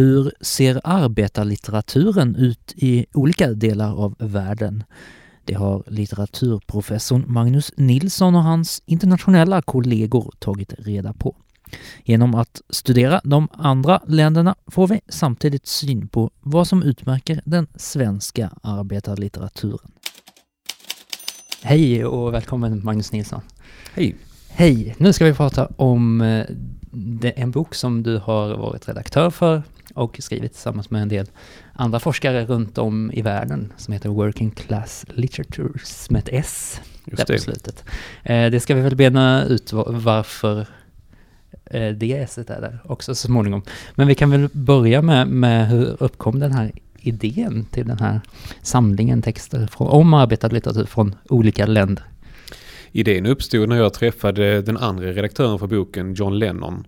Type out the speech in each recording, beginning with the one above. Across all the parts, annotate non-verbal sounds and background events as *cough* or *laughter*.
Hur ser arbetarlitteraturen ut i olika delar av världen? Det har litteraturprofessorn Magnus Nilsson och hans internationella kollegor tagit reda på. Genom att studera de andra länderna får vi samtidigt syn på vad som utmärker den svenska arbetarlitteraturen. Hej och välkommen Magnus Nilsson. Hej. Hej! Nu ska vi prata om eh, en bok som du har varit redaktör för och skrivit tillsammans med en del andra forskare runt om i världen som heter Working Class Literatures med ett S Just där på slutet. Eh, det ska vi väl bena ut varför eh, det S är där också så småningom. Men vi kan väl börja med, med hur uppkom den här idén till den här samlingen texter från, om arbetad litteratur från olika länder? Idén uppstod när jag träffade den andra redaktören för boken, John Lennon.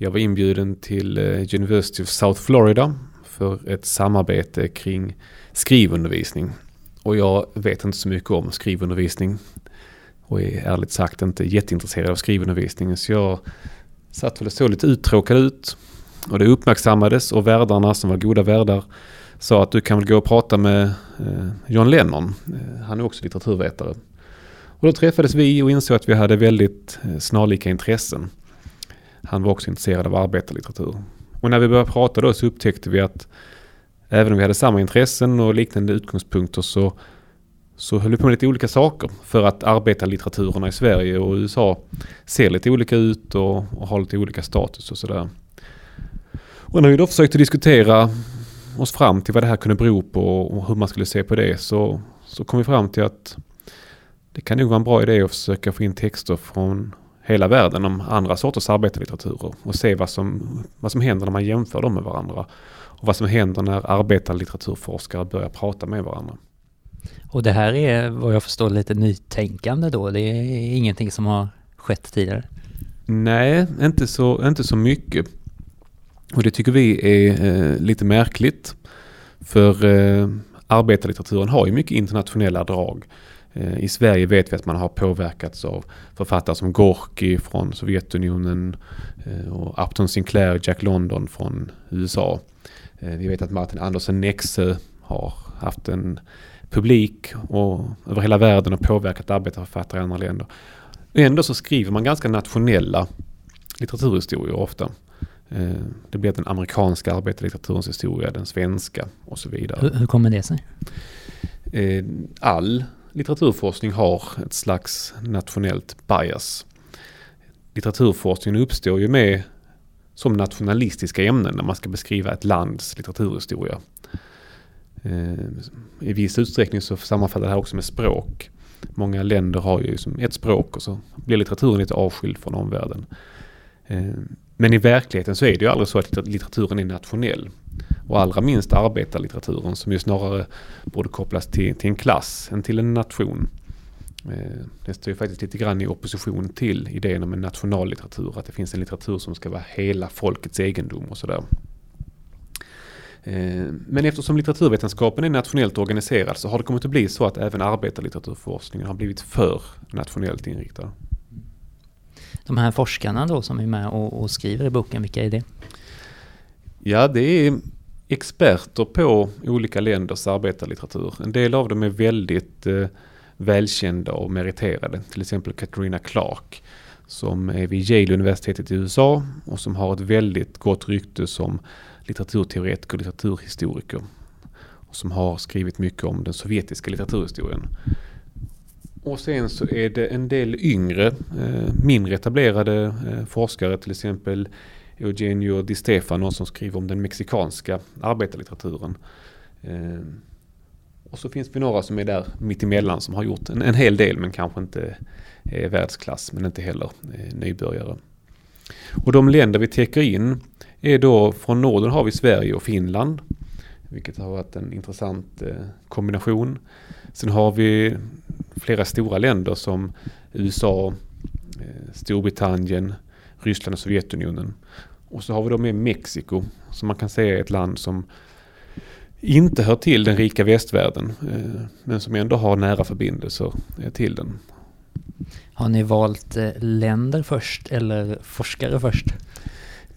Jag var inbjuden till eh, University of South Florida för ett samarbete kring skrivundervisning. Och jag vet inte så mycket om skrivundervisning och är ärligt sagt inte jätteintresserad av skrivundervisningen. Så jag satt väl och såg lite uttråkad ut. Och det uppmärksammades och värdarna som var goda värdar sa att du kan väl gå och prata med eh, John Lennon. Eh, han är också litteraturvetare. Och då träffades vi och insåg att vi hade väldigt snarlika intressen. Han var också intresserad av arbetarlitteratur. Och när vi började prata då så upptäckte vi att även om vi hade samma intressen och liknande utgångspunkter så, så höll vi på med lite olika saker. För att arbetarlitteraturerna i Sverige och USA ser lite olika ut och, och har lite olika status och sådär. Och när vi då försökte diskutera oss fram till vad det här kunde bero på och hur man skulle se på det så, så kom vi fram till att det kan nog vara en bra idé att försöka få in texter från hela världen om andra sorters arbetarlitteraturer och se vad som, vad som händer när man jämför dem med varandra. Och vad som händer när arbetarlitteraturforskare börjar prata med varandra. Och det här är vad jag förstår lite nytänkande då? Det är ingenting som har skett tidigare? Nej, inte så, inte så mycket. Och det tycker vi är eh, lite märkligt. För eh, arbetarlitteraturen har ju mycket internationella drag. Eh, I Sverige vet vi att man har påverkats av författare som Gorky från Sovjetunionen eh, och Upton Sinclair, Jack London från USA. Eh, vi vet att Martin Andersen Nexö har haft en publik och över hela världen och påverkat arbetarförfattare i andra länder. Ändå så skriver man ganska nationella litteraturhistorier ofta. Det blir den amerikanska arbetarlitteraturens historia, den svenska och så vidare. Hur, hur kommer det sig? All litteraturforskning har ett slags nationellt bias. Litteraturforskningen uppstår ju med som nationalistiska ämnen när man ska beskriva ett lands litteraturhistoria. Eh, I viss utsträckning så sammanfaller det här också med språk. Många länder har ju som ett språk och så blir litteraturen lite avskild från omvärlden. Eh, men i verkligheten så är det ju aldrig så att litteraturen är nationell. Och allra minst arbetarlitteraturen som ju snarare borde kopplas till, till en klass än till en nation. Eh, det står ju faktiskt lite grann i opposition till idén om en nationallitteratur. Att det finns en litteratur som ska vara hela folkets egendom och sådär. Eh, men eftersom litteraturvetenskapen är nationellt organiserad så har det kommit att bli så att även arbetarlitteraturforskningen har blivit för nationellt inriktad. De här forskarna då som är med och, och skriver i boken, vilka är det? Ja, det är experter på olika länders arbetarlitteratur. En del av dem är väldigt eh, välkända och meriterade. Till exempel Katarina Clark som är vid Yale-universitetet i USA och som har ett väldigt gott rykte som litteraturteoretiker och litteraturhistoriker. Och som har skrivit mycket om den sovjetiska litteraturhistorien. Och sen så är det en del yngre, eh, mindre etablerade eh, forskare, till exempel Eugenio Di Stefano som skriver om den mexikanska arbetarlitteraturen. Eh, och så finns det några som är där mittemellan som har gjort en, en hel del men kanske inte är världsklass men inte heller eh, nybörjare. Och de länder vi täcker in är då från Norden har vi Sverige och Finland. Vilket har varit en intressant eh, kombination. Sen har vi flera stora länder som USA, eh, Storbritannien, Ryssland och Sovjetunionen. Och så har vi då med Mexiko som man kan säga är ett land som inte hör till den rika västvärlden eh, men som ändå har nära förbindelser eh, till den. Har ni valt eh, länder först eller forskare först?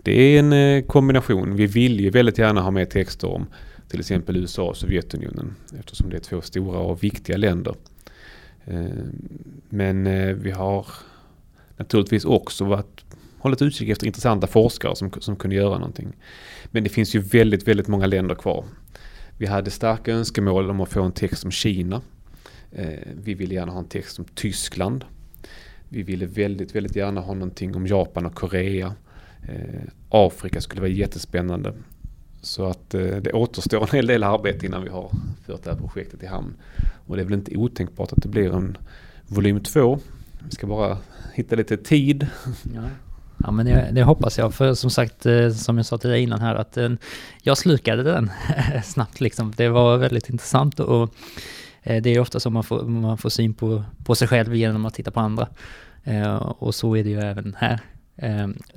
Det är en kombination. Vi vill ju väldigt gärna ha med texter om till exempel USA och Sovjetunionen eftersom det är två stora och viktiga länder. Men vi har naturligtvis också varit, hållit utkik efter intressanta forskare som, som kunde göra någonting. Men det finns ju väldigt, väldigt många länder kvar. Vi hade starka önskemål om att få en text om Kina. Eh, vi ville gärna ha en text om Tyskland. Vi ville väldigt, väldigt gärna ha någonting om Japan och Korea. Eh, Afrika skulle vara jättespännande. Så att eh, det återstår en hel del arbete innan vi har fört det här projektet i hamn. Och det är väl inte otänkbart att det blir en volym två. Vi ska bara hitta lite tid. Ja. Ja men det, det, hoppas jag, för som sagt, eh, som jag sa till dig innan här, att eh, jag slukade den *laughs* snabbt liksom. Det var väldigt intressant och eh, det är ofta så man får, man får syn på, på sig själv genom att titta på andra. Och så är det ju även här.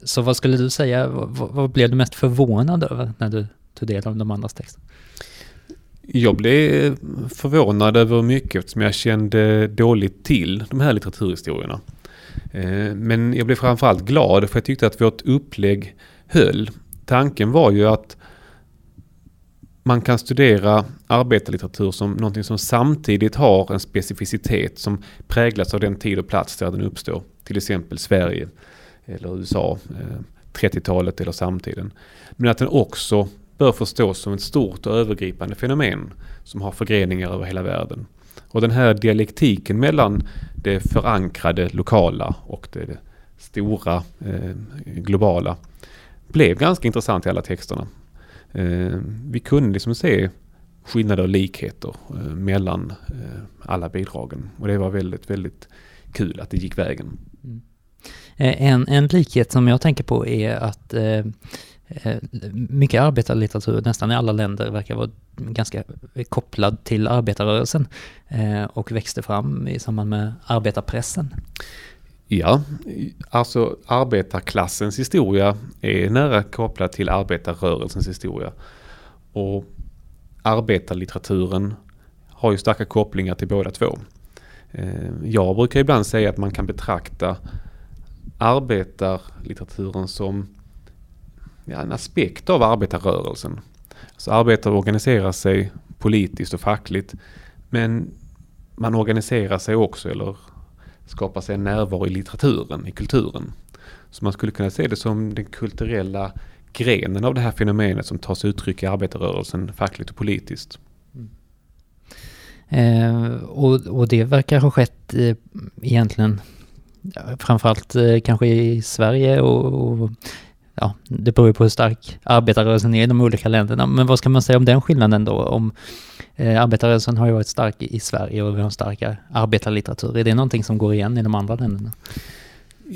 Så vad skulle du säga, vad, vad blev du mest förvånad över när du tog del av de andras texter? Jag blev förvånad över mycket eftersom jag kände dåligt till de här litteraturhistorierna. Eh, men jag blev framförallt glad för jag tyckte att vårt upplägg höll. Tanken var ju att man kan studera arbetarlitteratur som någonting som samtidigt har en specificitet som präglas av den tid och plats där den uppstår. Till exempel Sverige eller USA, eh, 30-talet eller samtiden. Men att den också bör förstås som ett stort och övergripande fenomen som har förgreningar över hela världen. Och den här dialektiken mellan det förankrade lokala och det stora eh, globala blev ganska intressant i alla texterna. Eh, vi kunde liksom se skillnader och likheter eh, mellan eh, alla bidragen och det var väldigt, väldigt kul att det gick vägen. Mm. Eh, en, en likhet som jag tänker på är att eh, Eh, mycket arbetarlitteratur, nästan i alla länder, verkar vara ganska kopplad till arbetarrörelsen eh, och växte fram i samband med arbetarpressen. Ja, alltså arbetarklassens historia är nära kopplad till arbetarrörelsens historia. Och arbetarlitteraturen har ju starka kopplingar till båda två. Eh, jag brukar ibland säga att man kan betrakta arbetarlitteraturen som ja, en aspekt av arbetarrörelsen. Så arbetare organiserar sig politiskt och fackligt. Men man organiserar sig också eller skapar sig en närvaro i litteraturen, i kulturen. Så man skulle kunna se det som den kulturella grenen av det här fenomenet som tas uttryck i arbetarrörelsen fackligt och politiskt. Mm. Eh, och, och, det verkar ha skett eh, egentligen framförallt eh, kanske i Sverige och, och ja, det beror ju på hur stark arbetarrörelsen är i de olika länderna. Men vad ska man säga om den skillnaden då? Om eh, arbetarrörelsen har ju varit stark i Sverige och vi har en starkare arbetarlitteratur. Är det någonting som går igen i de andra länderna?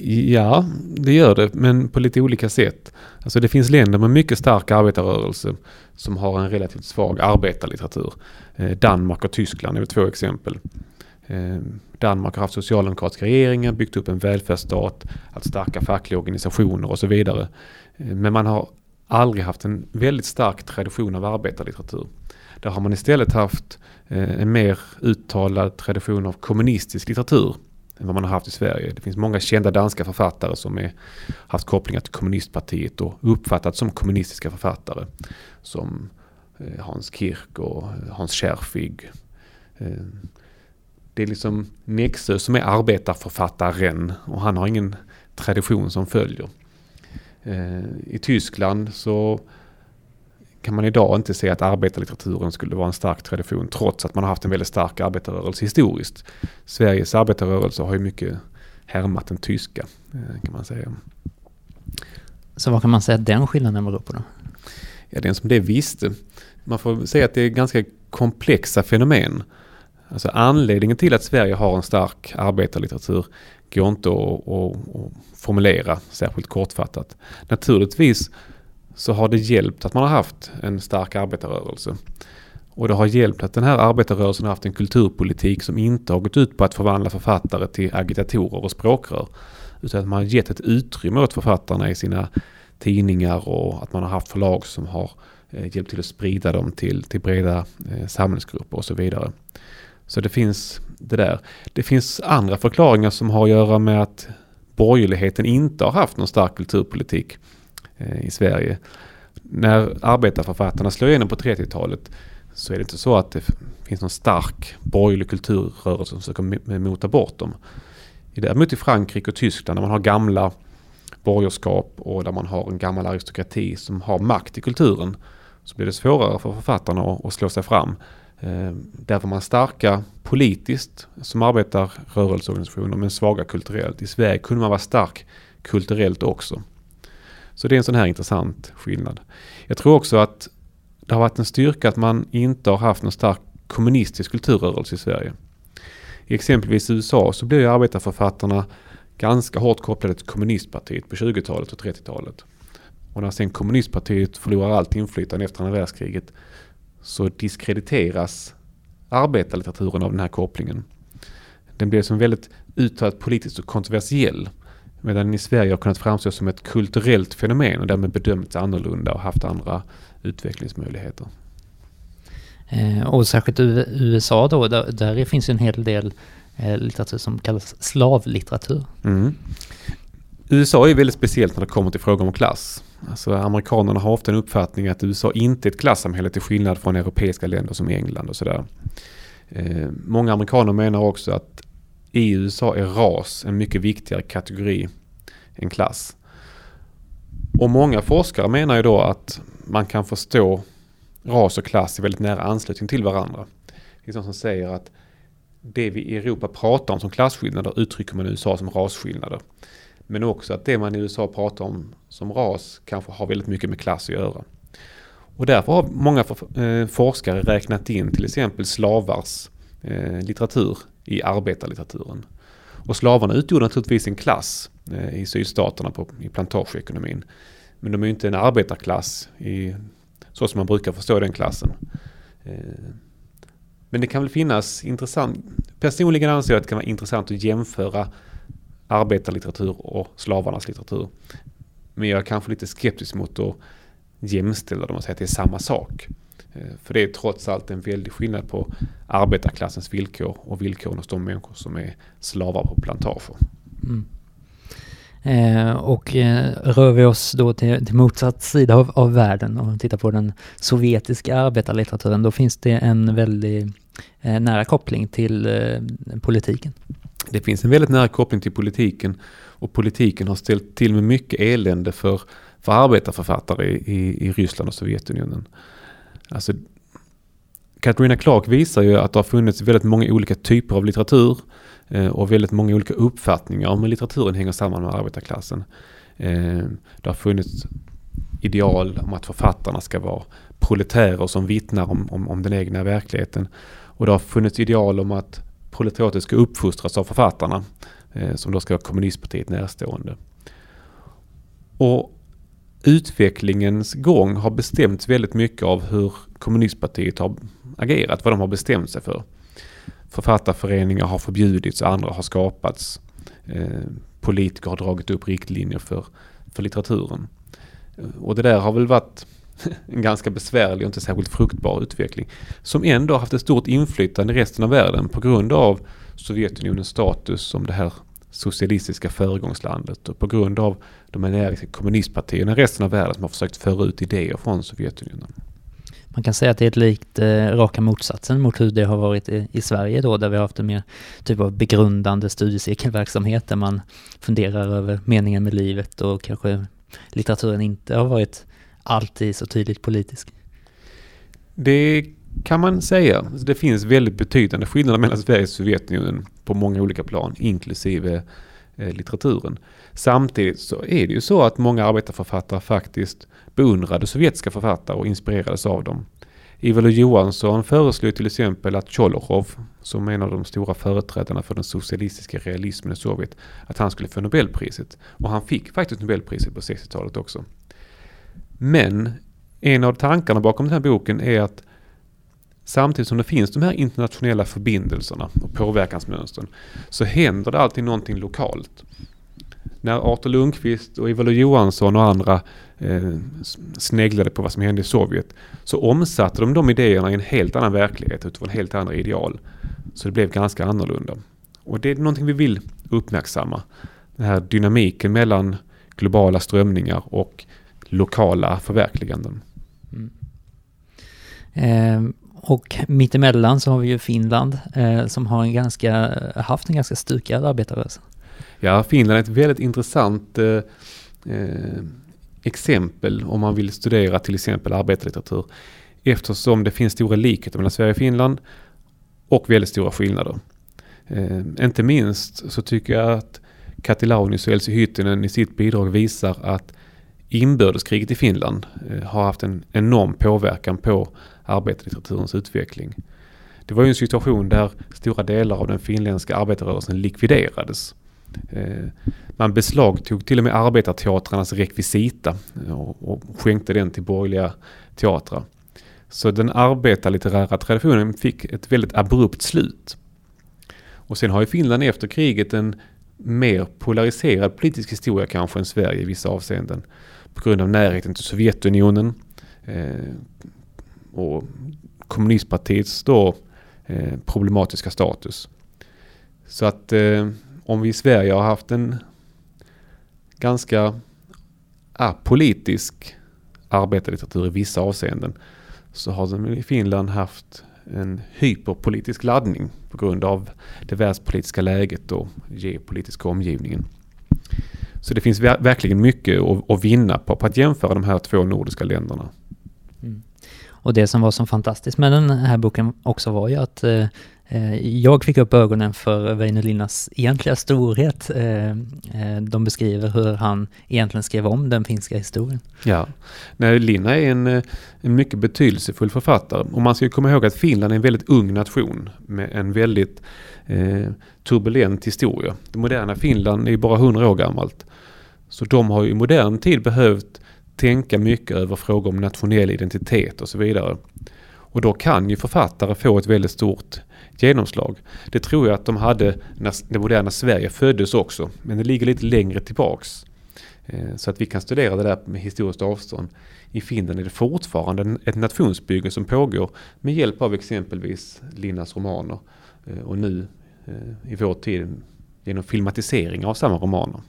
Ja, det gör det, men på lite olika sätt. Alltså det finns länder med mycket stark arbetarrörelse som har en relativt svag arbetarlitteratur. Eh, Danmark och Tyskland är två exempel. Eh, Danmark har haft socialdemokratiska regeringar, byggt upp en välfärdsstat, haft starka fackliga organisationer och så vidare. Eh, men man har aldrig haft en väldigt stark tradition av arbetarlitteratur. Där har man istället haft eh, en mer uttalad tradition av kommunistisk litteratur än vad man har haft i Sverige. Det finns många kända danska författare som har haft kopplingar till kommunistpartiet och uppfattats som kommunistiska författare. Som Hans Kirk och Hans Scherfig det är liksom Nexö som är arbetarförfattaren och han har ingen tradition som följer. Eh, I Tyskland så kan man idag inte se att arbetarlitteraturen skulle vara en stark tradition trots att man har haft en väldigt stark arbetarrörelse historiskt. Sveriges arbetarrörelse har ju mycket härmat den tyska eh, kan man säga. Så vad kan man säga att den skillnaden beror på då? Ja, den som det visste. Man får säga att det är ganska komplexa fenomen. Alltså anledningen till att Sverige har en stark arbetarlitteratur går inte att, att, att formulera särskilt kortfattat. Naturligtvis så har det hjälpt att man har haft en stark arbetarrörelse. Och det har hjälpt att den här arbetarrörelsen har haft en kulturpolitik som inte har gått ut på att förvandla författare till agitatorer och språkrör. Utan att man har gett ett utrymme åt författarna i sina tidningar och att man har haft förlag som har eh, hjälpt till att sprida dem till, till breda eh, samhällsgrupper och så vidare. Så det finns det där. Det finns andra förklaringar som har att göra med att borgerligheten inte har haft någon stark kulturpolitik. Eh, i Sverige. När arbetarförfattarna slår igenom på 30-talet så är det inte så att det finns någon stark borgerlig kulturrörelse som försöker mota bort dem. Däremot i Frankrike och Tyskland där man har gamla borgerskap och där man har en gammal aristokrati som har makt i kulturen så blir det svårare för författarna att slå sig fram. Eh, där var man starka politiskt som arbetar rörelseorganisationer men svaga kulturellt. I Sverige kunde man vara stark kulturellt också. Så det är en sån här intressant skillnad. Jag tror också att det har varit en styrka att man inte har haft någon stark kommunistisk kulturrörelse i Sverige. I exempelvis USA så blev ju arbetarförfattarna ganska hårt kopplade till kommunistpartiet på 20-talet och 30-talet. Och när sen kommunistpartiet förlorar allt inflytande efter andra världskriget så diskrediteras arbetarlitteraturen av den här kopplingen. Den blev som väldigt uttalat politiskt och kontroversiell. Medan den i Sverige har kunnat framstå som ett kulturellt fenomen och därmed bedömts annorlunda och haft andra utvecklingsmöjligheter. Eh, och särskilt i USA då, där, där finns en hel del eh, litteratur som kallas slavlitteratur. Mm. USA är väldigt speciellt när det kommer till frågor om klass. Alltså amerikanerna har ofta en uppfattning att USA inte är ett klassamhälle till skillnad från europeiska länder som England och sådär. Eh, många amerikaner menar också att i USA är ras en mycket viktigare kategori än klass. Och många forskare menar ju då att man kan förstå ras och klass i väldigt nära anslutning till varandra. Det finns de som säger att det vi i Europa pratar om som klasskillnader uttrycker man i USA som rasskillnader. Men också att det man i USA pratar om som ras kanske har väldigt mycket med klass att göra. Och därför har många eh, forskare räknat in till exempel slavars eh, litteratur i arbetarlitteraturen. Och slavarna utgjorde naturligtvis en klass eh, i sydstaterna på, i plantageekonomin. Men de är ju inte en arbetarklass i, så som man brukar förstå den klassen. Men det kan väl finnas intressant, personligen anser jag att det kan vara intressant att jämföra arbetarlitteratur och slavarnas litteratur. Men jag är kanske lite skeptisk mot att jämställa dem och säga att det är samma sak. Eh, för det är trots allt en väldig skillnad på arbetarklassens villkor och villkoren hos de människor som är slavar på plantager. Mm. Eh, och eh, rör vi oss då till, till motsatt sida av, av världen och tittar på den sovjetiska arbetarlitteraturen, då finns det en väldigt eh, nära koppling till eh, politiken. Det finns en väldigt nära koppling till politiken och politiken har ställt till med mycket elände för, för arbetarförfattare i, i Ryssland och Sovjetunionen. Alltså, Katarina Clark visar ju att det har funnits väldigt många olika typer av litteratur eh, och väldigt många olika uppfattningar om hur litteraturen hänger samman med arbetarklassen. Eh, det har funnits ideal om att författarna ska vara proletärer som vittnar om, om, om den egna verkligheten. Och det har funnits ideal om att proletariatet ska uppfostras av författarna eh, som då ska vara kommunistpartiet närstående. Och utvecklingens gång har bestämts väldigt mycket av hur kommunistpartiet har agerat, vad de har bestämt sig för. Författarföreningar har förbjudits och andra har skapats. Eh, politiker har dragit upp riktlinjer för, för litteraturen. Och det där har väl varit *laughs* en ganska besvärlig och inte särskilt fruktbar utveckling. Som ändå haft ett stort inflytande i resten av världen på grund av Sovjetunionens status som det här socialistiska föregångslandet och på grund av de energiska kommunistpartierna i resten av världen som har försökt föra ut idéer från Sovjetunionen. Man kan säga att det är ett likt eh, raka motsatsen mot hur det har varit i, i, Sverige då, där vi har haft en mer typ av begrundande studiecirkelverksamhet där man funderar över meningen med livet och kanske litteraturen inte har varit alltid så tydligt politisk. Det kan man säga. Det finns väldigt betydande skillnader mellan Sverige och Sovjetunionen på många olika plan, inklusive eh, litteraturen. Samtidigt så är det ju så att många arbetarförfattare faktiskt beundrade sovjetiska författare och inspirerades av dem. Ivar Johansson föreslog till exempel att Tjolochov, som är en av de stora företrädarna för den socialistiska realismen i Sovjet, att han skulle få Nobelpriset. Och han fick faktiskt Nobelpriset på 60-talet också. Men en av tankarna bakom den här boken är att samtidigt som det finns de här internationella förbindelserna och påverkansmönstren så händer det alltid någonting lokalt. När Artur Lundqvist och Ivar Johansson och andra eh, sneglade på vad som hände i Sovjet så omsatte de de idéerna i en helt annan verklighet utifrån helt andra ideal. Så det blev ganska annorlunda. Och det är någonting vi vill uppmärksamma. Den här dynamiken mellan globala strömningar och lokala förverkliganden. Mm. Eh, och mittemellan så har vi ju Finland eh, som har en ganska, haft en ganska stukad arbetarrörelse. Ja, Finland är ett väldigt intressant eh, eh, exempel om man vill studera till exempel arbetarlitteratur. Eftersom det finns stora likheter mellan Sverige och Finland och väldigt stora skillnader. Eh, inte minst så tycker jag att Kati Launius och Elsie Hyttinen i sitt bidrag visar att inbördeskriget i Finland eh, har haft en enorm påverkan på arbetarlitteraturens utveckling. Det var ju en situation där stora delar av den finländska arbetarrörelsen likviderades. Eh, man beslagtog till och med arbetarteatrarnas rekvisita eh, och skänkte den till borgerliga teatrar. Så den arbetarlitterära traditionen fick ett väldigt abrupt slut. Och sen har ju Finland efter kriget en mer polariserad politisk historia kanske än Sverige i vissa avseenden. På grund av närheten till Sovjetunionen eh, och kommunistpartiets då eh, problematiska status. Så att eh, om vi i Sverige har haft en ganska apolitisk arbetarlitteratur i vissa avseenden så har den i Finland haft en hyperpolitisk laddning på grund av det världspolitiska läget och geopolitiska omgivningen. Så det finns verkligen mycket att, vinna på, på att jämföra de här två nordiska länderna. Mm. Och det som var så fantastiskt med den här boken också var ju att eh, Eh, jag fick upp ögonen för Väinö Linnas egentliga storhet. Eh, eh, de beskriver hur han egentligen skrev om den finska historien. Ja, Nej, Linna är en, en mycket betydelsefull författare. Och man ska komma ihåg att Finland är en väldigt ung nation med en väldigt eh, turbulent historia. Det moderna Finland är bara 100 år gammalt. Så de har i modern tid behövt tänka mycket över frågor om nationell identitet och så vidare. Och då kan ju författare få ett väldigt stort genomslag. Det tror jag att de hade när det moderna Sverige föddes också. Men det ligger lite längre tillbaks. Eh, så att vi kan studera det där med historiskt avstånd. I Finland är det fortfarande ett nationsbygge som pågår med hjälp av exempelvis Linnas romaner. Eh, och nu eh, i vår tid genom filmatisering av samma romaner.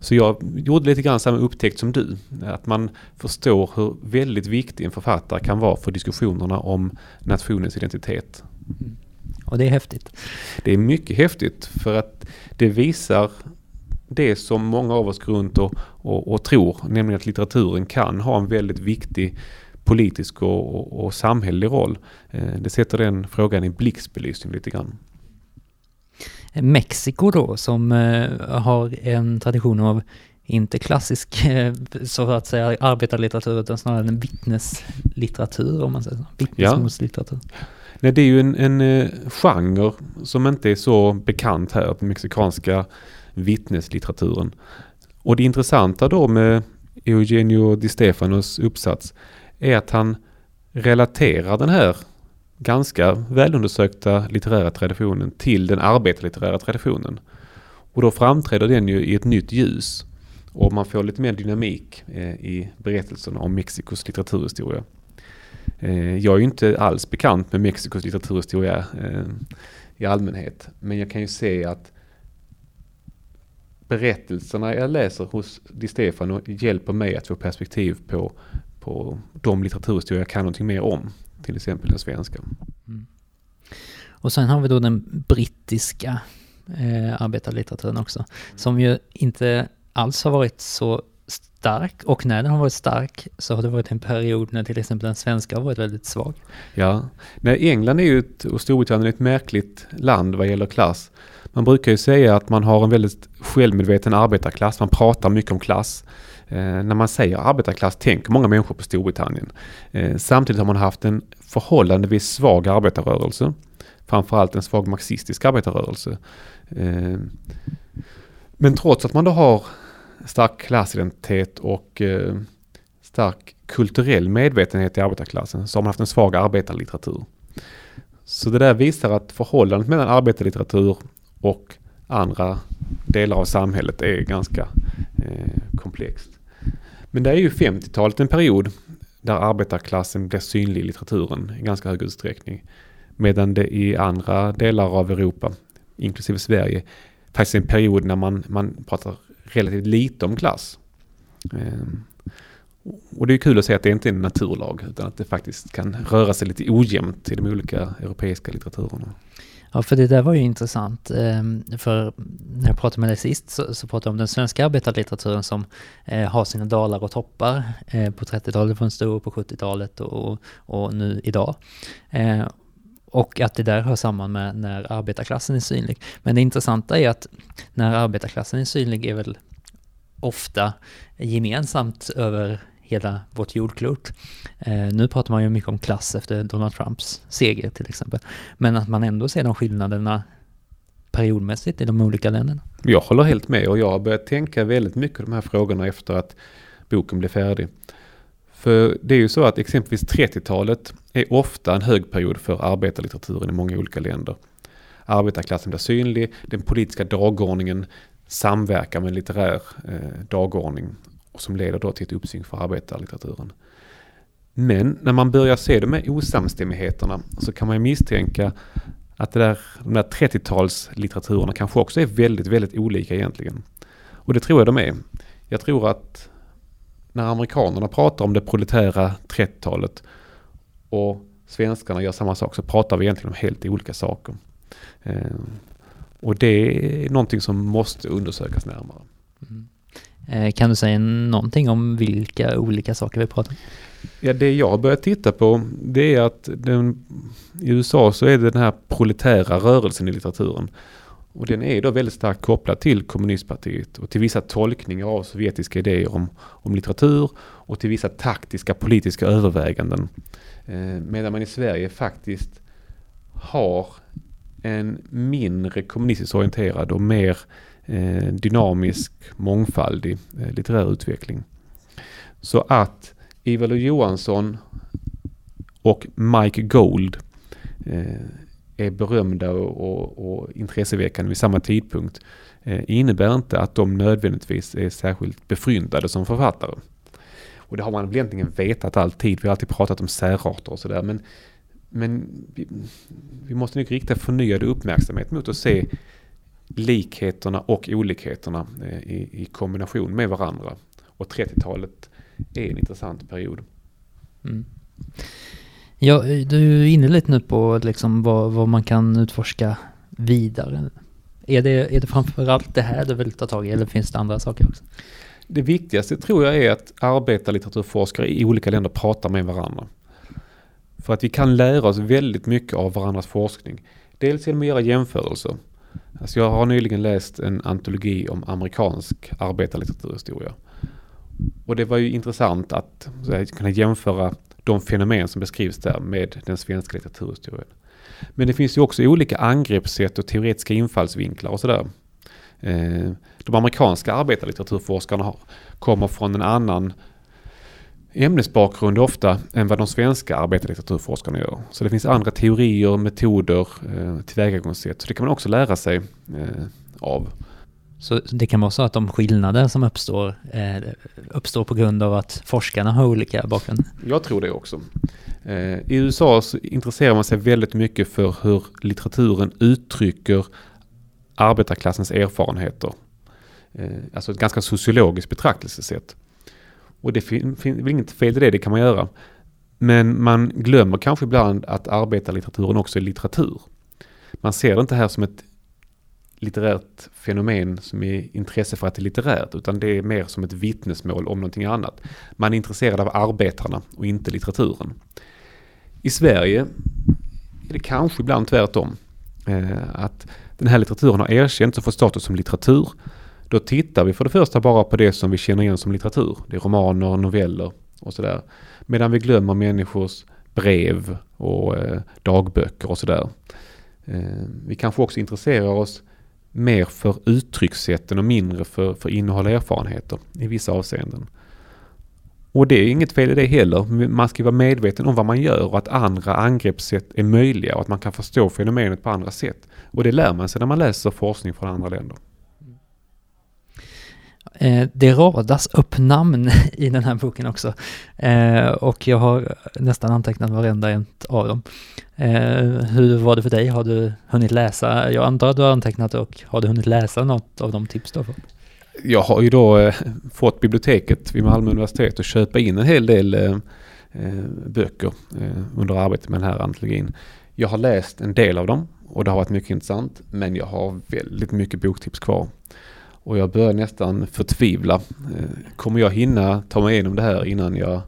Så jag gjorde lite grann samma upptäckt som du. Att man förstår hur väldigt viktig en författare kan vara för diskussionerna om nationens identitet. Mm. Och det är häftigt. Det är mycket häftigt för att det visar det som många av oss går runt och, och, och tror, nämligen att litteraturen kan ha en väldigt viktig politisk och, och, och samhällelig roll. Eh, det sätter den frågan i blixtbelysning lite grann. Mexiko då, som eh, har en tradition av inte klassisk, eh, så att säga, arbetarlitteratur, utan snarare en vittneslitteratur, om man säger så. Vittnesmålslitteratur. Ja. Nej, det är ju en, en eh, genre som inte är så bekant här, den mexikanska vittneslitteraturen. Och det intressanta då med Eugenio Di Stefanos uppsats är att han relaterar den här ganska välundersökta litterära traditionen till den arbetarlitterära traditionen. Och då framträder den ju i ett nytt ljus. Och man får lite mer dynamik eh, i berättelsen om Mexikos litteraturhistoria. Eh, jag är ju inte alls bekant med Mexikos litteraturhistoria eh, i allmänhet. Men jag kan ju se att berättelserna jag läser hos Di Stefano hjälper mig att få perspektiv på, på de litteraturhistorier jag kan någonting mer om. Till exempel den svenska. Mm. Och sen har vi då den brittiska eh, arbetarlitteraturen också. Som ju inte alls har varit så stark och när den har varit stark så har det varit en period när till exempel den svenska har varit väldigt svag. Ja, Nej, England är ju ett, och Storbritannien är ett märkligt land vad gäller klass. Man brukar ju säga att man har en väldigt självmedveten arbetarklass, man pratar mycket om klass. Eh, när man säger arbetarklass tänker många människor på Storbritannien. Eh, samtidigt har man haft en förhållandevis svag arbetarrörelse. Framförallt en svag marxistisk arbetarrörelse. Eh, men trots att man då har stark klassidentitet och stark kulturell medvetenhet i arbetarklassen så har man haft en svag arbetarlitteratur. Så det där visar att förhållandet mellan arbetarlitteratur och andra delar av samhället är ganska eh, komplext. Men det är ju 50-talet en period där arbetarklassen blir synlig i litteraturen i ganska hög utsträckning. Medan det i andra delar av Europa, inklusive Sverige, faktiskt är en period när man, man pratar relativt lite om klass. Ehm, Och det är kul att se att det inte är en naturlag utan att det faktiskt kan röra sig lite ojämnt i de olika europeiska litteraturerna. Ja, för det där var ju intressant. Ehm, för när jag pratade med dig sist så, så pratade jag om den svenska arbetarlitteraturen som eh, har sina dalar och toppar. Eh, på 30-talet var den stor, på 70-talet och, och nu idag. Ehm, och att det där hör samman med när arbetarklassen är synlig. Men det intressanta är att när arbetarklassen är synlig är väl ofta gemensamt över hela vårt jordklot. Eh, nu pratar man ju mycket om klass efter Donald Trumps seger till exempel. Men att man ändå ser de skillnaderna periodmässigt i de olika länderna. Jag håller helt med och jag har börjat tänka väldigt mycket på de här frågorna efter att boken blev färdig. För det är ju så att exempelvis 30-talet är ofta en hög period för arbetarlitteraturen i många olika länder. Arbetarklassen blir synlig, den politiska dagordningen samverkar med en litterär eh, dagordning och som leder då till ett uppsving för arbetarlitteraturen. Men när man börjar se de här osamstämmigheterna så kan man ju misstänka att det där, de där 30-talslitteraturerna kanske också är väldigt, väldigt olika egentligen. Och det tror jag de är. Jag tror att när amerikanerna pratar om det proletära 30-talet och svenskarna gör samma sak så pratar vi egentligen om helt olika saker. Eh, och det är någonting som måste undersökas närmare. Mm. Eh, kan du säga någonting om vilka olika saker vi pratar om? Ja, det jag har börjat titta på det är att den, i USA så är det den här proletära rörelsen i litteraturen. Och den är då väldigt starkt kopplad till kommunistpartiet och till vissa tolkningar av sovjetiska idéer om, om litteratur och till vissa taktiska politiska överväganden. Eh, medan man i Sverige faktiskt har en mindre kommunistiskt orienterad och mer eh, Eh, dynamisk, mångfaldig eh, litterär utveckling. Så att Ivar Johansson och Mike Gold eh, är berömda och, och, och intresseväckande vid samma tidpunkt innebär inte att de nödvändigtvis är särskilt befryndade som författare. Och det har man egentligen vetat alltid. Vi har alltid pratat om särarter och sådär. Men, men vi, vi måste nog rikta förnyad uppmärksamhet mot att se likheterna och olikheterna eh, i, i kombination med varandra. Och 30-talet är en intressant period. Mm. Ja, du är inne lite nu på liksom vad, vad man kan utforska vidare. Är det, är det framförallt det här du vill ta tag i eller finns det andra saker också? Det viktigaste tror jag är att arbetarlitteraturforskare i olika länder pratar med varandra. För att vi kan lära oss väldigt mycket av varandras forskning. Dels genom att göra jämförelser. Alltså jag har nyligen läst en antologi om amerikansk arbetarlitteraturhistoria. Och det var ju intressant att kunna jämföra de fenomen som beskrivs där med den svenska litteraturhistorien. Men det finns ju också olika angreppssätt och teoretiska infallsvinklar och sådär. Eh, de amerikanska arbetarlitteraturforskarna kommer från en annan ämnesbakgrund ofta än vad de svenska arbetarlitteraturforskarna gör. Så det finns andra teorier, metoder, eh, tillvägagångssätt. Så det kan man också lära sig eh, av. Så det kan vara så att de skillnader som uppstår eh, uppstår på grund av att forskarna har olika bakgrund? Jag tror det också. I USA så intresserar man sig väldigt mycket för hur litteraturen uttrycker arbetarklassens erfarenheter. Alltså ett ganska sociologiskt betraktelsesätt. Och det finns väl inget fel i det, det kan man göra. Men man glömmer kanske ibland att arbetarlitteraturen också är litteratur. Man ser det inte här som ett litterärt fenomen som är intresse för att det är litterärt, utan det är mer som ett vittnesmål om någonting annat. Man är intresserad av arbetarna och inte litteraturen. I Sverige är det kanske ibland tvärtom. Eh, att den här litteraturen har erkänts och fått status som litteratur då tittar vi för det första bara på det som vi känner igen som litteratur. Det är romaner, noveller och sådär. Medan vi glömmer människors brev och eh, dagböcker och sådär. Eh, vi kanske också intresserar oss mer för uttryckssätten och mindre för, för innehåll och erfarenheter i vissa avseenden. Och det är inget fel i det heller. Man ska vara medveten om vad man gör och att andra angreppssätt är möjliga och att man kan förstå fenomenet på andra sätt. Och det lär man sig när man läser forskning från andra länder. Eh, det radas upp namn *laughs* i den här boken också. Eh, och jag har nästan antecknat varenda en av dem. Eh, hur var det för dig? Har du hunnit läsa? Jag antar att du har antecknat och har du hunnit läsa något av de tips du har fått? Jag har ju då eh, fått biblioteket vid Malmö universitet att köpa in en hel del eh, eh böcker eh, under arbetet med den här antologin. Jag har läst en del av dem och det har varit mycket intressant. Men jag har väldigt mycket boktips kvar. Och jag börjar nästan förtvivla. Eh, kommer jag hinna ta mig igenom det här innan jag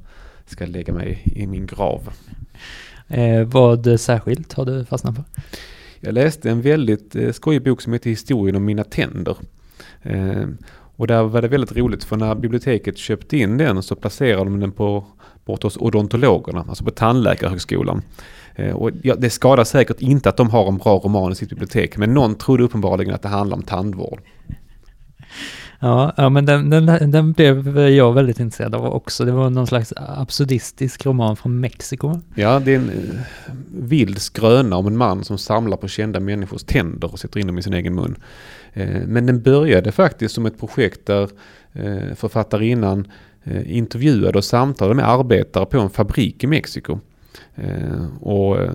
ska lägga mig i min grav? Eh, vad särskilt har du fastnat för? Jag läste en väldigt eh, skojig bok som heter Historien om mina tänder. Eh, och där var det väldigt roligt för när biblioteket köpte in den så placerade de den på bort hos odontologerna, alltså på tandläkarhögskolan. Eh, och ja, det skadar säkert inte att de har en bra roman i sitt bibliotek, men någon trodde uppenbarligen att det handlar om tandvård. Ja, ja men den, den, den blev jag väldigt intresserad av också. Det var någon slags absurdistisk roman från Mexiko. Ja, det är en eh, vild skröna om en man som samlar på kända människors tänder och sätter in dem i sin egen mun. Eh, men den började faktiskt som ett projekt där eh, författarinnan eh, intervjuade och samtalade med arbetare på en fabrik i Mexiko. Eh, och eh,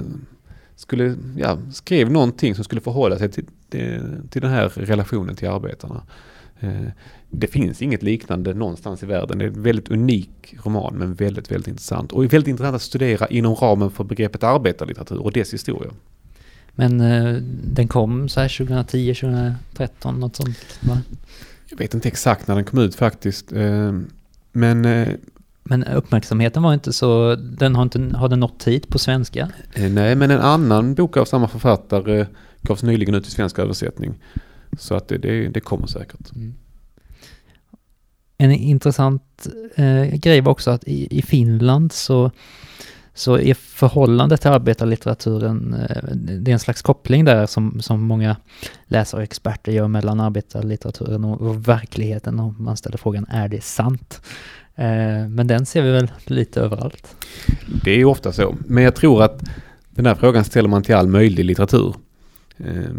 skulle, ja, skrev någonting som skulle förhålla sig till, eh, till den här relationen till arbetarna. Eh, det finns inget liknande någonstans i världen. Det är en väldigt unik roman men väldigt, väldigt intressant. Och väldigt intressant att studera inom ramen för begreppet arbetarlitteratur och dess historia. Men eh, den kom så här 2010, 2013, något sånt va? Jag vet inte exakt när den kom ut faktiskt. Eh, men men uppmärksamheten var inte så, den har inte, har den nått hit på svenska? Nej, men en annan bok av samma författare gavs nyligen ut i svensk översättning. Så att det, det, det kommer säkert. Mm. En intressant eh, grej var också att i, i Finland så, så är förhållandet till arbetarlitteraturen, eh, det är en slags koppling där som, som många läsare och experter gör mellan arbetarlitteraturen och, och verkligheten och man ställer frågan, är det sant? Eh, men den ser vi väl lite överallt. Det är ofta så. Men jag tror att den här frågan ställer man till all möjlig litteratur. Eh,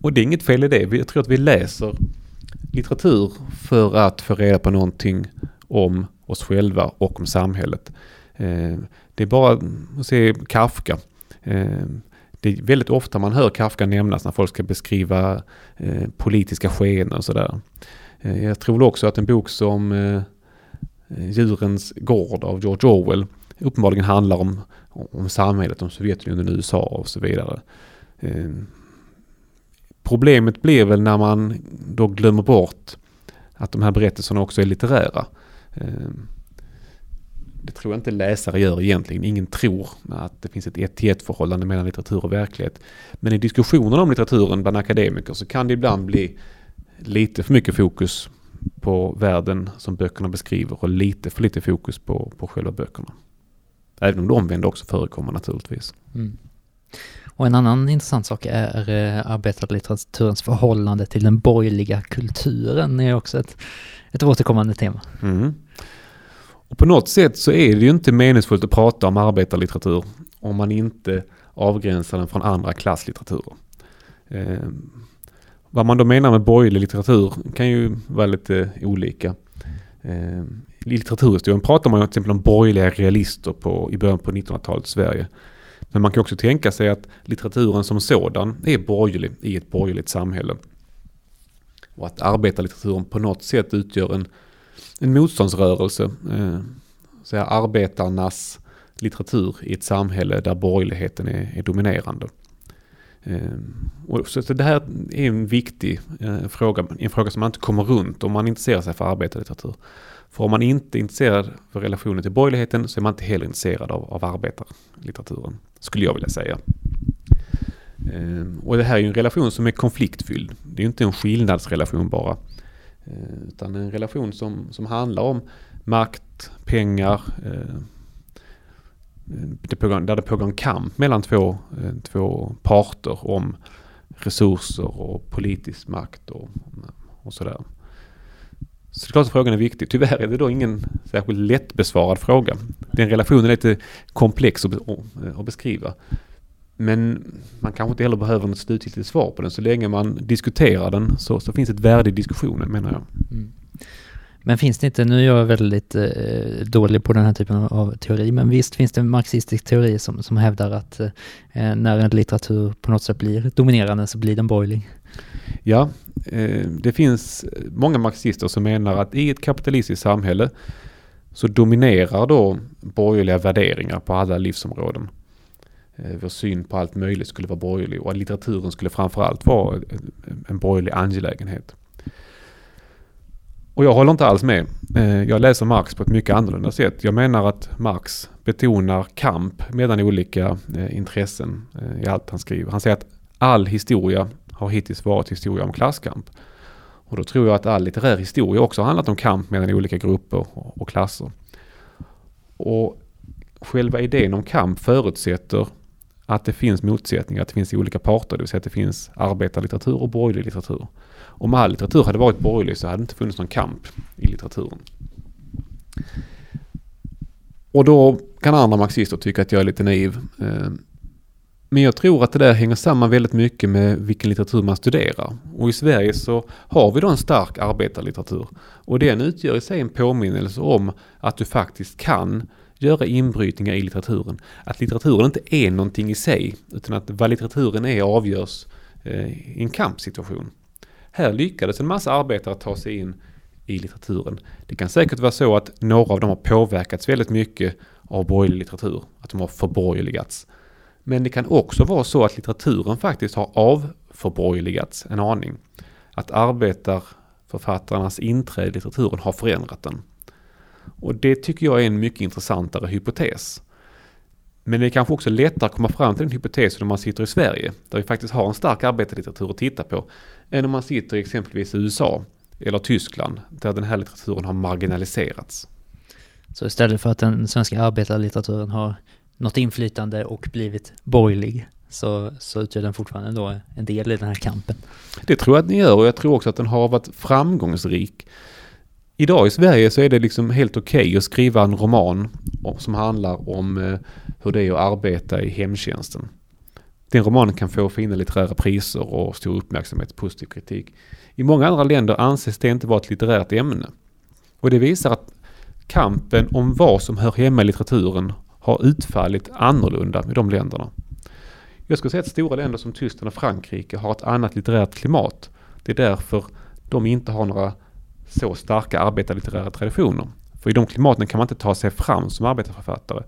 och det är inget fel i det. Jag tror att vi läser litteratur för att få reda på någonting om oss själva och om samhället. Eh, det är bara att se Kafka. Eh, det är väldigt ofta man hör Kafka nämnas när folk ska beskriva eh, politiska skeenden och sådär. Jag tror också att en bok som Djurens gård av George Orwell uppenbarligen handlar om, om samhället, om Sovjetunionen, USA och så vidare. Problemet blir väl när man då glömmer bort att de här berättelserna också är litterära. Ehm, det tror jag inte läsare gör egentligen. Ingen tror att det finns ett ett till ett förhållande mellan litteratur och verklighet. Men i diskussionerna om litteraturen bland akademiker så kan det ibland bli lite för mycket fokus på världen som böckerna beskriver och lite för lite fokus på, på själva böckerna. Även om det omvända också förekommer naturligtvis. Mm. Och en annan intressant sak är eh, arbetarlitteraturens förhållande till den borgerliga kulturen. Det är också ett, ett återkommande tema. Mm. Och på något sätt så är det ju inte meningsfullt att prata om arbetarlitteratur om man inte avgränsar den från andra klasslitteraturer. Eh, vad man då menar med borgerlig litteratur kan ju vara lite olika. Eh, I litteraturhistorien pratar man ju till exempel om borgerliga realister på, i början på 1900-talets Sverige. Men man kan också tänka sig att litteraturen som sådan är borgerlig i ett borgerligt samhälle. Och att arbetarlitteraturen på något sätt utgör en, en motståndsrörelse. Eh, så arbetarnas litteratur i ett samhälle där borgerligheten är, är dominerande. Ehm, så det här är en viktig eh, fråga, en fråga som man inte kommer runt om man intresserar sig för arbetarlitteratur. För om man inte är intresserad för relationen till borgerligheten så är man inte heller intresserad av, av arbetarlitteraturen, skulle jag vilja säga. Ehm, och det här är ju en relation som är konfliktfylld. Det är ju inte en skillnadsrelation bara. Eh, utan en relation som, som handlar om makt, pengar, eh, det pågår, där det pågår en kamp mellan två, eh, två parter om resurser och politisk makt och, och sådär. Så det är klart att frågan är viktig. Tyvärr är det då ingen särskilt lättbesvarad fråga. Den relationen är lite komplex att, eh, att beskriva. Men man kanske inte heller behöver något slutgiltigt svar på den. Så länge man diskuterar den så, så finns ett värde i diskussionen menar jag. Mm. Men finns det inte, nu är jag väldigt eh, dålig på den här typen av teori, men visst finns det marxistisk teori som, som hävdar att eh, eh, när en litteratur på något sätt blir dominerande så blir den borgerlig? Ja, eh, det finns många marxister som menar att i ett kapitalistiskt samhälle så dominerar då borgerliga värderingar på alla livsområden. Eh, vår syn på allt möjligt skulle vara borgerlig och att litteraturen skulle framförallt vara en borgerlig angelägenhet. Och jag håller inte alls med. Eh, jag läser Marx på ett mycket annorlunda sätt. Jag menar att Marx betonar kamp mellan olika eh, intressen eh, i allt han skriver. Han säger att all historia har hittills varit historia om klasskamp. Och då tror jag att all litterär historia också har handlat om kamp mellan olika grupper och klasser. Och själva idén om kamp förutsätter att det finns motsättningar, att det finns olika parter, det vill säga att det finns arbetarlitteratur och borgerlig litteratur. Om all litteratur hade varit borgerlig så hade det inte funnits någon kamp i litteraturen. Och då kan andra marxister tycka att jag är lite naiv. Eh, men jag tror att det där hänger samman väldigt mycket med vilken litteratur man studerar. Och i Sverige så har vi då en stark arbetarlitteratur. Och den utgör i sig en påminnelse om att du faktiskt kan göra inbrytningar i litteraturen. Att litteraturen inte är någonting i sig, utan att vad litteraturen är avgörs eh, i en kampsituation. Här lyckades en massa arbetare ta sig in i litteraturen. Det kan säkert vara så att några av dem har påverkats väldigt mycket av borgerlig litteratur, att de har förborgerligats. Men det kan också vara så att litteraturen faktiskt har avförborgerligats en aning. Att arbetarförfattarnas inträde i litteraturen har förändrat den. Och det tycker jag är en mycket intressantare hypotes. Men det är kanske också lättare att komma fram till den hypotesen om man sitter i Sverige, där vi faktiskt har en stark arbetarlitteratur att titta på, än om man sitter i exempelvis USA eller Tyskland, där den här litteraturen har marginaliserats. Så istället för att den svenska arbetarlitteraturen har något inflytande och blivit borgerlig, så, så utgör den fortfarande då en del i den här kampen. Det tror jag att den gör och jag tror också att den har varit framgångsrik. Idag i Sverige så är det liksom helt okej okay att skriva en roman som handlar om eh, hur det är att arbeta i hemtjänsten. Den romanen kan få fina litterära priser och stor uppmärksamhet, positiv kritik. I många andra länder anses det inte vara ett litterärt ämne. Och det visar att kampen om vad som hör hemma i litteraturen har utfallit annorlunda i de länderna. Jag skulle säga att stora länder som Tyskland och Frankrike har ett annat litterärt klimat. Det är därför de inte har några så starka arbetarlitterära traditioner. För i de klimaten kan man inte ta sig fram som arbetarförfattare.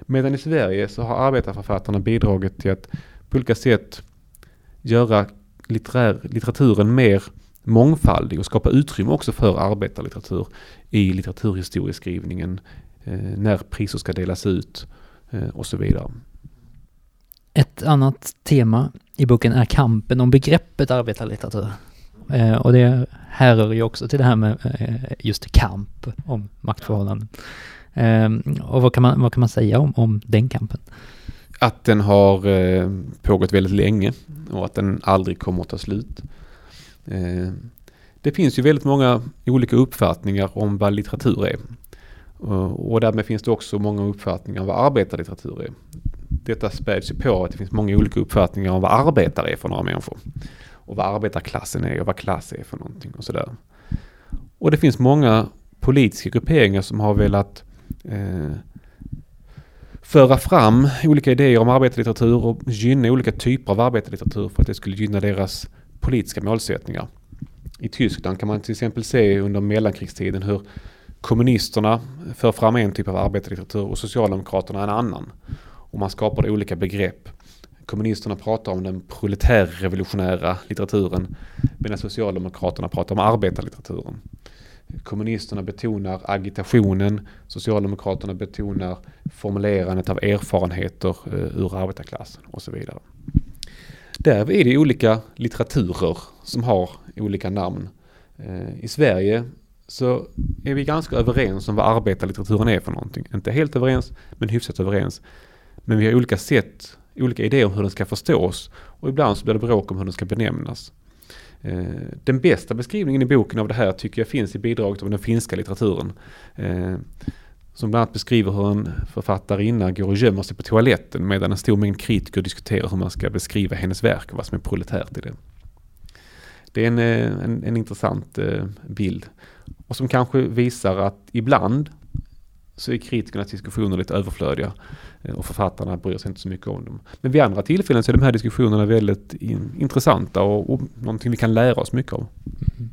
Medan i Sverige så har arbetarförfattarna bidragit till att på olika sätt göra litterär, litteraturen mer mångfaldig och skapa utrymme också för arbetarlitteratur i litteraturhistorieskrivningen, eh, när priser ska delas ut eh, och så vidare. Ett annat tema i boken är kampen om begreppet arbetarlitteratur. Eh, och det härrör ju också till det här med just kamp om maktförhållanden. Och vad kan man, vad kan man säga om, om den kampen? Att den har eh, pågått väldigt länge och att den aldrig kommer att ta slut. Eh, det finns ju väldigt många olika uppfattningar om vad litteratur är. Och därmed finns det också många uppfattningar om vad arbetarlitteratur är. Detta späds ju på att det finns många olika uppfattningar om vad arbetare är för några människor och vad arbetarklassen är och vad klass är för någonting och sådär. Och det finns många politiska grupperingar som har velat eh, föra fram olika idéer om arbetarlitteratur och gynna olika typer av arbetarlitteratur för att det skulle gynna deras politiska målsättningar. I Tyskland kan man till exempel se under mellankrigstiden hur kommunisterna för fram en typ av arbetarlitteratur och socialdemokraterna en annan. Och man skapade olika begrepp kommunisterna pratar om den proletärrevolutionära litteraturen medan socialdemokraterna pratar om arbetarlitteraturen. Kommunisterna betonar agitationen, socialdemokraterna betonar formulerandet av erfarenheter eh, ur arbetarklassen och så vidare. Där är det olika litteraturer som har olika namn. Eh, I Sverige så är vi ganska överens om vad arbetarlitteraturen är för någonting. Inte helt överens, men hyfsat överens. Men vi har olika sätt olika idéer om hur den ska förstås och ibland så blir det bråk om hur den ska benämnas. Eh, den bästa beskrivningen i boken av det här tycker jag finns i bidraget av den finska litteraturen. Eh, som bland annat beskriver hur en författarinna går och gömmer sig på toaletten medan en stor mängd kritiker diskuterar hur man ska beskriva hennes verk och vad som är proletärt i det. Det är en, eh, en, en intressant bild och som kanske visar att ibland så är kritikernas diskussioner lite överflödiga eh, och författarna bryr sig inte så mycket om dem. Men vid andra tillfällen så är de här diskussionerna väldigt in, intressanta och, och någonting vi kan lära oss mycket av. Mm.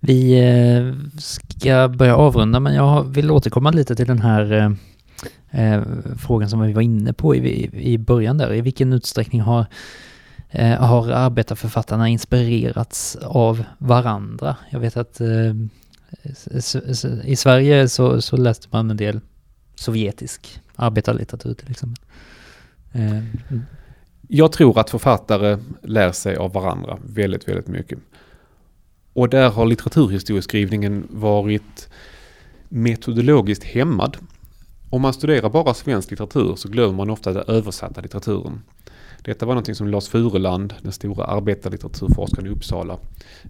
Vi eh, ska börja avrunda men jag vill återkomma lite till den här eh, eh, frågan som vi var inne på i, i början där. I vilken utsträckning har, eh, har arbetarförfattarna inspirerats av varandra? Jag vet att eh, i Sverige så, så läste man en del sovjetisk arbetarlitteratur till exempel. Mm. Jag tror att författare lär sig av varandra väldigt, väldigt mycket. Och där har litteraturhistorieskrivningen varit metodologiskt hämmad. Om man studerar bara svensk litteratur så glömmer man ofta den översatta litteraturen. Detta var någonting som Lars Fureland, den stora arbetarlitteraturforskaren i Uppsala,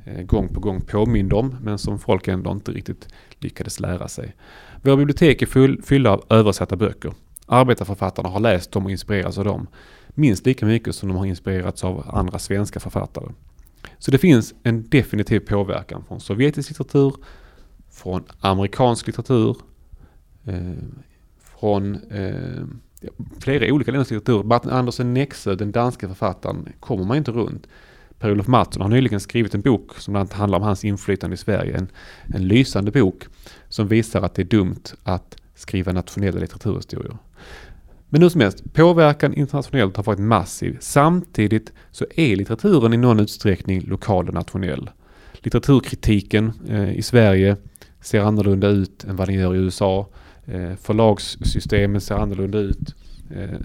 eh, gång på gång påminde om, men som folk ändå inte riktigt lyckades lära sig. Våra bibliotek är full, fyllda av översatta böcker. Arbetarförfattarna har läst dem och inspirerats av dem minst lika mycket som de har inspirerats av andra svenska författare. Så det finns en definitiv påverkan från sovjetisk litteratur, från amerikansk litteratur, eh, från eh, flera olika länders litteratur. Martin Andersen Nexö, den danska författaren, kommer man inte runt. Per-Olof Mattsson har nyligen skrivit en bok som bland annat handlar om hans inflytande i Sverige. En, en lysande bok som visar att det är dumt att skriva nationella litteraturhistorier. Men hur som helst, påverkan internationellt har varit massiv. Samtidigt så är litteraturen i någon utsträckning lokal och nationell. Litteraturkritiken eh, i Sverige ser annorlunda ut än vad den gör i USA. Eh, förlagssystemen ser annorlunda ut. Eh,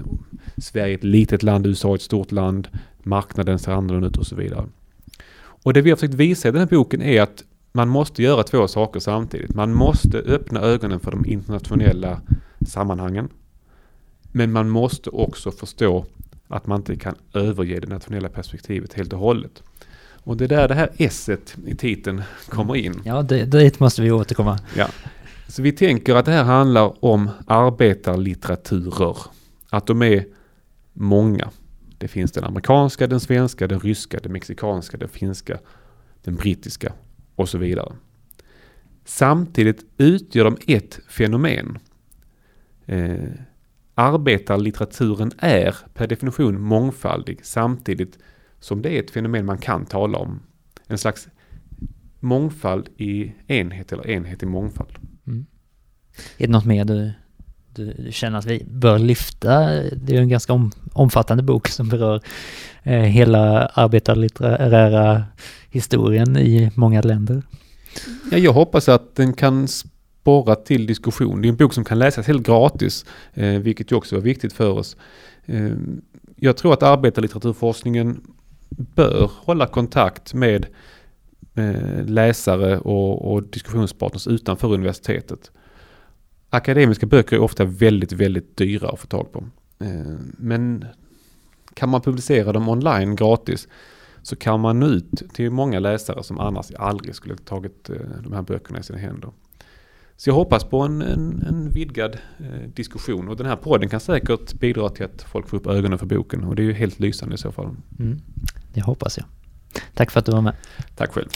Sverige är ett litet land, USA är ett stort land. Marknaden ser annorlunda ut och så vidare. Och det vi har försökt visa i den här boken är att man måste göra två saker samtidigt. Man måste öppna ögonen för de internationella sammanhangen. Men man måste också förstå att man inte kan överge det nationella perspektivet helt och hållet. Och det är där det här s i titeln kommer in. Ja, det, dit måste vi återkomma. Ja. Så vi tänker att det här handlar om arbetarlitteraturer. Att de är många. Det finns den amerikanska, den svenska, den ryska, den mexikanska, den finska, den brittiska och så vidare. Samtidigt utgör de ett fenomen. Eh, arbetarlitteraturen är per definition mångfaldig samtidigt som det är ett fenomen man kan tala om. En slags mångfald i enhet eller enhet i mångfald. Är det något mer du, du känner att vi bör lyfta? Det är ju en ganska om, omfattande bok som berör eh, hela arbetarlitterära historien i många länder. Ja, jag hoppas att den kan sporra till diskussion. Det är en bok som kan läsas helt gratis, eh, vilket ju också är viktigt för oss. Eh, jag tror att arbetarlitteraturforskningen bör hålla kontakt med eh, läsare och, och diskussionspartners utanför universitetet. Akademiska böcker är ofta väldigt, väldigt dyra att få tag på. Eh, men kan man publicera dem online gratis så kan man nå ut till många läsare som annars aldrig skulle tagit eh, de här böckerna i sina händer. Så jag hoppas på en, en, en vidgad eh, diskussion och den här podden kan säkert bidra till att folk får upp ögonen för boken och det är ju helt lysande i så fall. Mm, det hoppas jag. Tack för att du var med. Tack själv.